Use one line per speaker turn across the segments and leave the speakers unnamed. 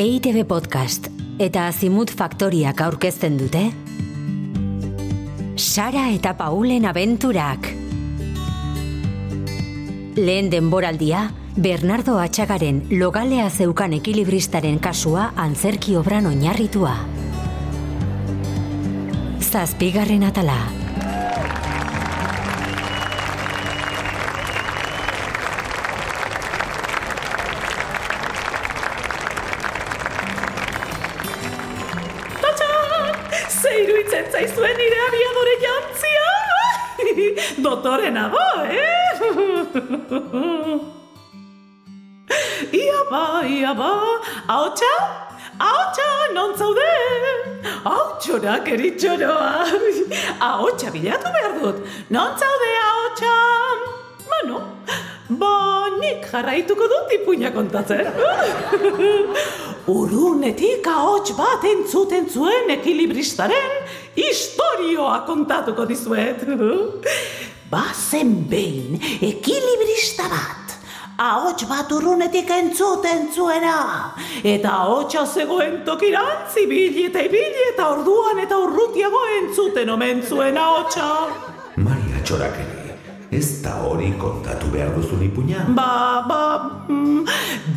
EITB Podcast eta Azimut Faktoriak aurkezten dute Sara eta Paulen abenturak Lehen denboraldia, Bernardo Atxagaren logalea zeukan ekilibristaren kasua antzerki obran oinarritua. Zazpigarren atala.
Iruitzen zaizuen nire abiadore jantzia? Dotore nago, eh? Ia ba, ia ba, haotxa? Haotxa, non zaude? Haotxorak eritxoroa. Haotxa bilatu behar dut. Non zaude haotxa? Bueno, ba, nik jarraituko dut ipuina kontatzen. Urunetik ahots bat entzuten zuen ekilibristaren historioa kontatuko dizuet. Bazen behin ekilibrista bat. Ahots bat urunetik entzuten zuena. Eta ahotsa zegoen tokirantz ibili eta ibili eta orduan eta urrutiago entzuten omen zuen ahotsa.
Maria Txorakeri, ez da hori kontatu behar duzun ipuña?
Ba, ba, mm,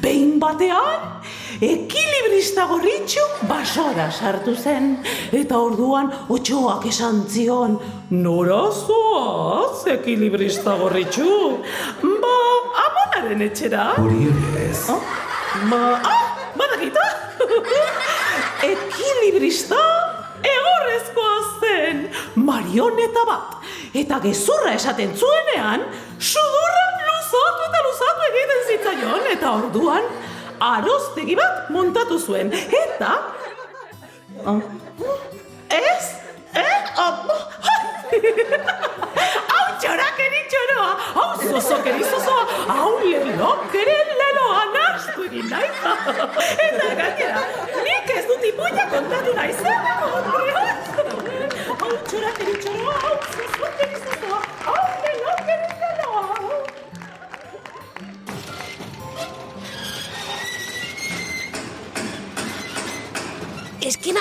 behin batean, ekilibrista gorritxu basora sartu zen. Eta orduan otxoak esan zion, nora zoaz, ekilibrista gorritxu? Ba, amonaren etxera.
Hori ere ez.
Ba, ah, badakita? ekilibrista egorrezkoa zen, marioneta bat. Eta gezurra esaten zuenean, sudurra luzatu eta luzatu egiten zitzaion, eta orduan, aroztegi bat montatu zuen. Eta... Oh. Ez? Eh? Hau txorak eritxoroa, hau zozok erizozoa, hau lelok ere leloa nastu egin nahi. Eta gainera, nik ez dut ipuina kontatu nahi zen. Hau txorak eritxoroa, hau zozok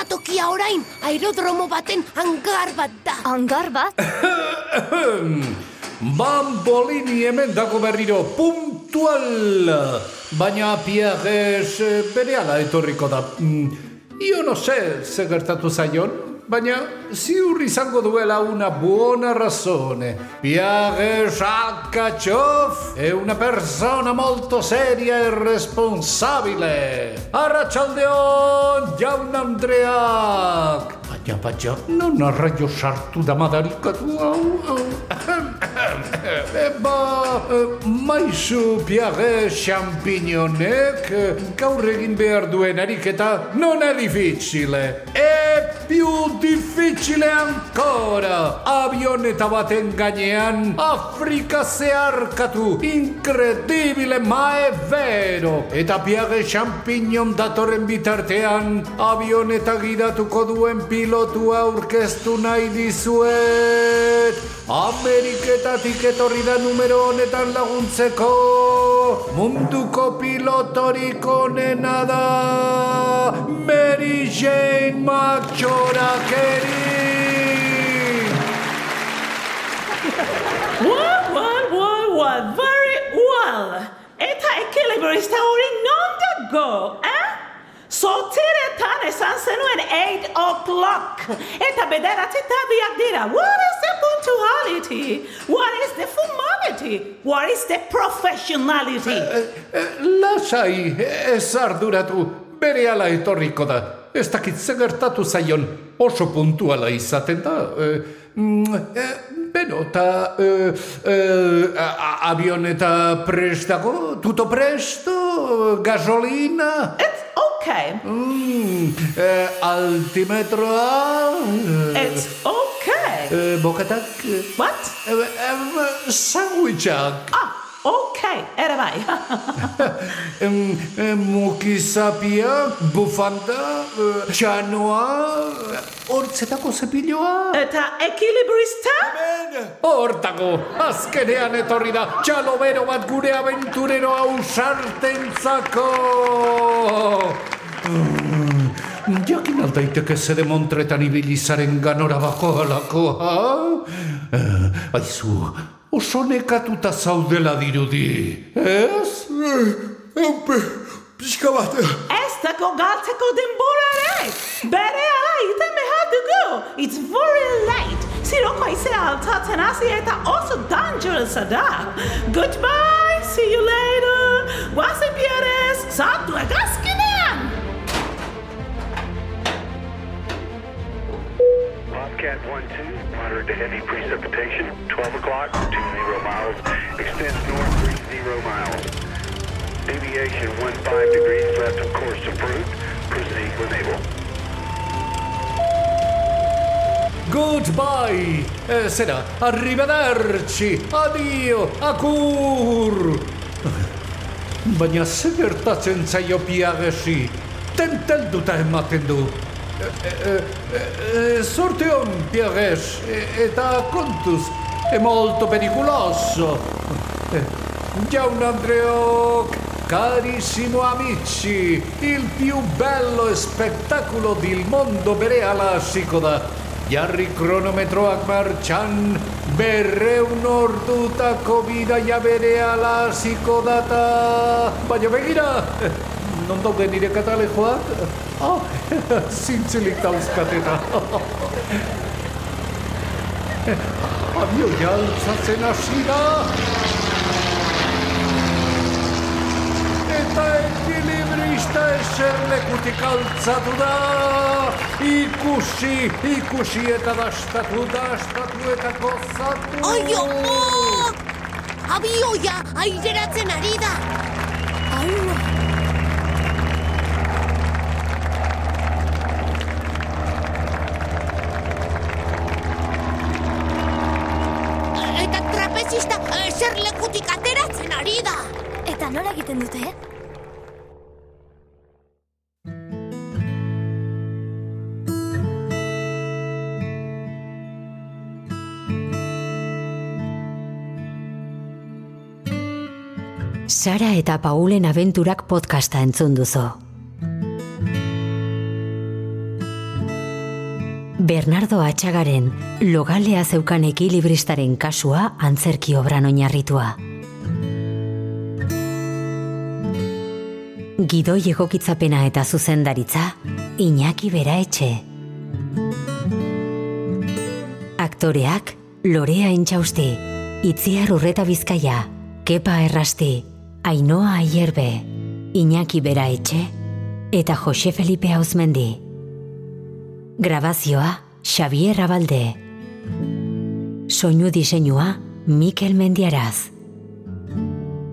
Eskenatokia orain, aerodromo baten hangar bat da.
Hangar bat?
Bambolini hemen dago berriro, puntual! Baina Pierres eh, bere ala etorriko da. Mm, Io no sé, ze gertatu zaion, baina ziur izango duela una buona razone. Pierres Akachov è una persona molto seria e responsabile. Arratxaldeon, jaun Andreak! Baina, baina, non arraio sartu da madarikatu hau? Eba, maizu Pierre Champignonek gaur egin behar duen ariketa non è difficile. E più difficile ancora. Avioneta baten gainean Afrika zeharkatu. Incredibile, ma è vero. Eta Pierre Champignon datorren bitartean avioneta gidatuko duen pilotua aurkeztu nahi dizuet. Ameriketatik etorri da numero honetan laguntzeko munduko pilotorik onena da Mary Jane McChorakeri
Well, well, well, well, very well. Eta ekilibrista hori non dago, eh? Sotiretan esan zenuen 8 o'clock. Eta bederatzi tardiak dira. What is the punctuality? What is the formality? What is the professionality?
Lasai, ez arduratu, bere ala etorriko da. Ez dakit ze gertatu zaion, oso puntuala izaten da. E, mm, beno, eta e, e, a- a- avioneta prestago, tuto presto, gasolina,
It's okay.
mm, e, altimetroa,
It's okay.
e, bokatak,
What?
e, e, sandwichak.
Ah, okay. Ere bai.
Em, em, Mukizapiak, bufanda, eh, txanoa, hortzetako zepiloa.
Eta ekilibrista?
Hortako, azkenean etorri da, txalo bero bat gure abenturero ausartentzako. Mm, jakin aldaiteke zede montretan ibili zaren ganora bako halako, ha? Eh, aizu, oso nekatuta zaudela dirudi, ez?
Eupe, pixka bat.
Ez dago galtzeko denbora ere! Bere ala iten behar dugu! It's very late! Ziroko aizea altatzen hasi eta oso dangerous da! Goodbye! See you later! Guazen pierez! Zatu egazkinean!
Bobcat 1-2, moderate to heavy precipitation, 12 o'clock, 20 miles, extends north 30 miles. Deviation 15 degrees left of course approved. Proceed when able.
Goodbye! Eh, zera, arrivederci, adio, akur! Baina ze gertatzen zaio piagesi, tentelduta ematen du. eh, eh, eh, eh sorteon Pierres eh, età contus è molto pericoloso. Già un Andreo, carissimo amici, il più bello spettacolo del mondo per alla sicoda. Jarri cronometro marcian, berre un'orduta comida, e veré alla sicodata. Voglio venire! Daude nire katalejoak? Ah, zintzilik dauzkateta. Abioia altzatzen hasi da. Eta ekilibrista eserlekutik altzatu da. Ikusi, ikusi eta dastatu, dastatu eta gozatu.
Ai, omo! Abioia aireratzen ari da! Nola egiten dute?
Sara eta Paulen abenturak podcasta entzun duzu. Bernardo Atxagaren logalea zeukan ekilibristaren kasua antzerki obran oinarritua. Gidoi egokitzapena eta zuzendaritza, Iñaki Bera Etxe. Aktoreak, Lorea Intxausti, Itziar Urreta Bizkaia, Kepa Errasti, Ainoa Aierbe, Iñaki Bera Etxe, eta Jose Felipe Hauzmendi. Grabazioa, Xavier Abalde. Soinu diseinua, Mikel Mendiaraz.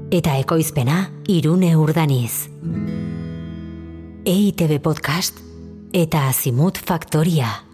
Eta ekoizpena, Irune Urdaniz. EITB Podcast eta Azimut Faktoria.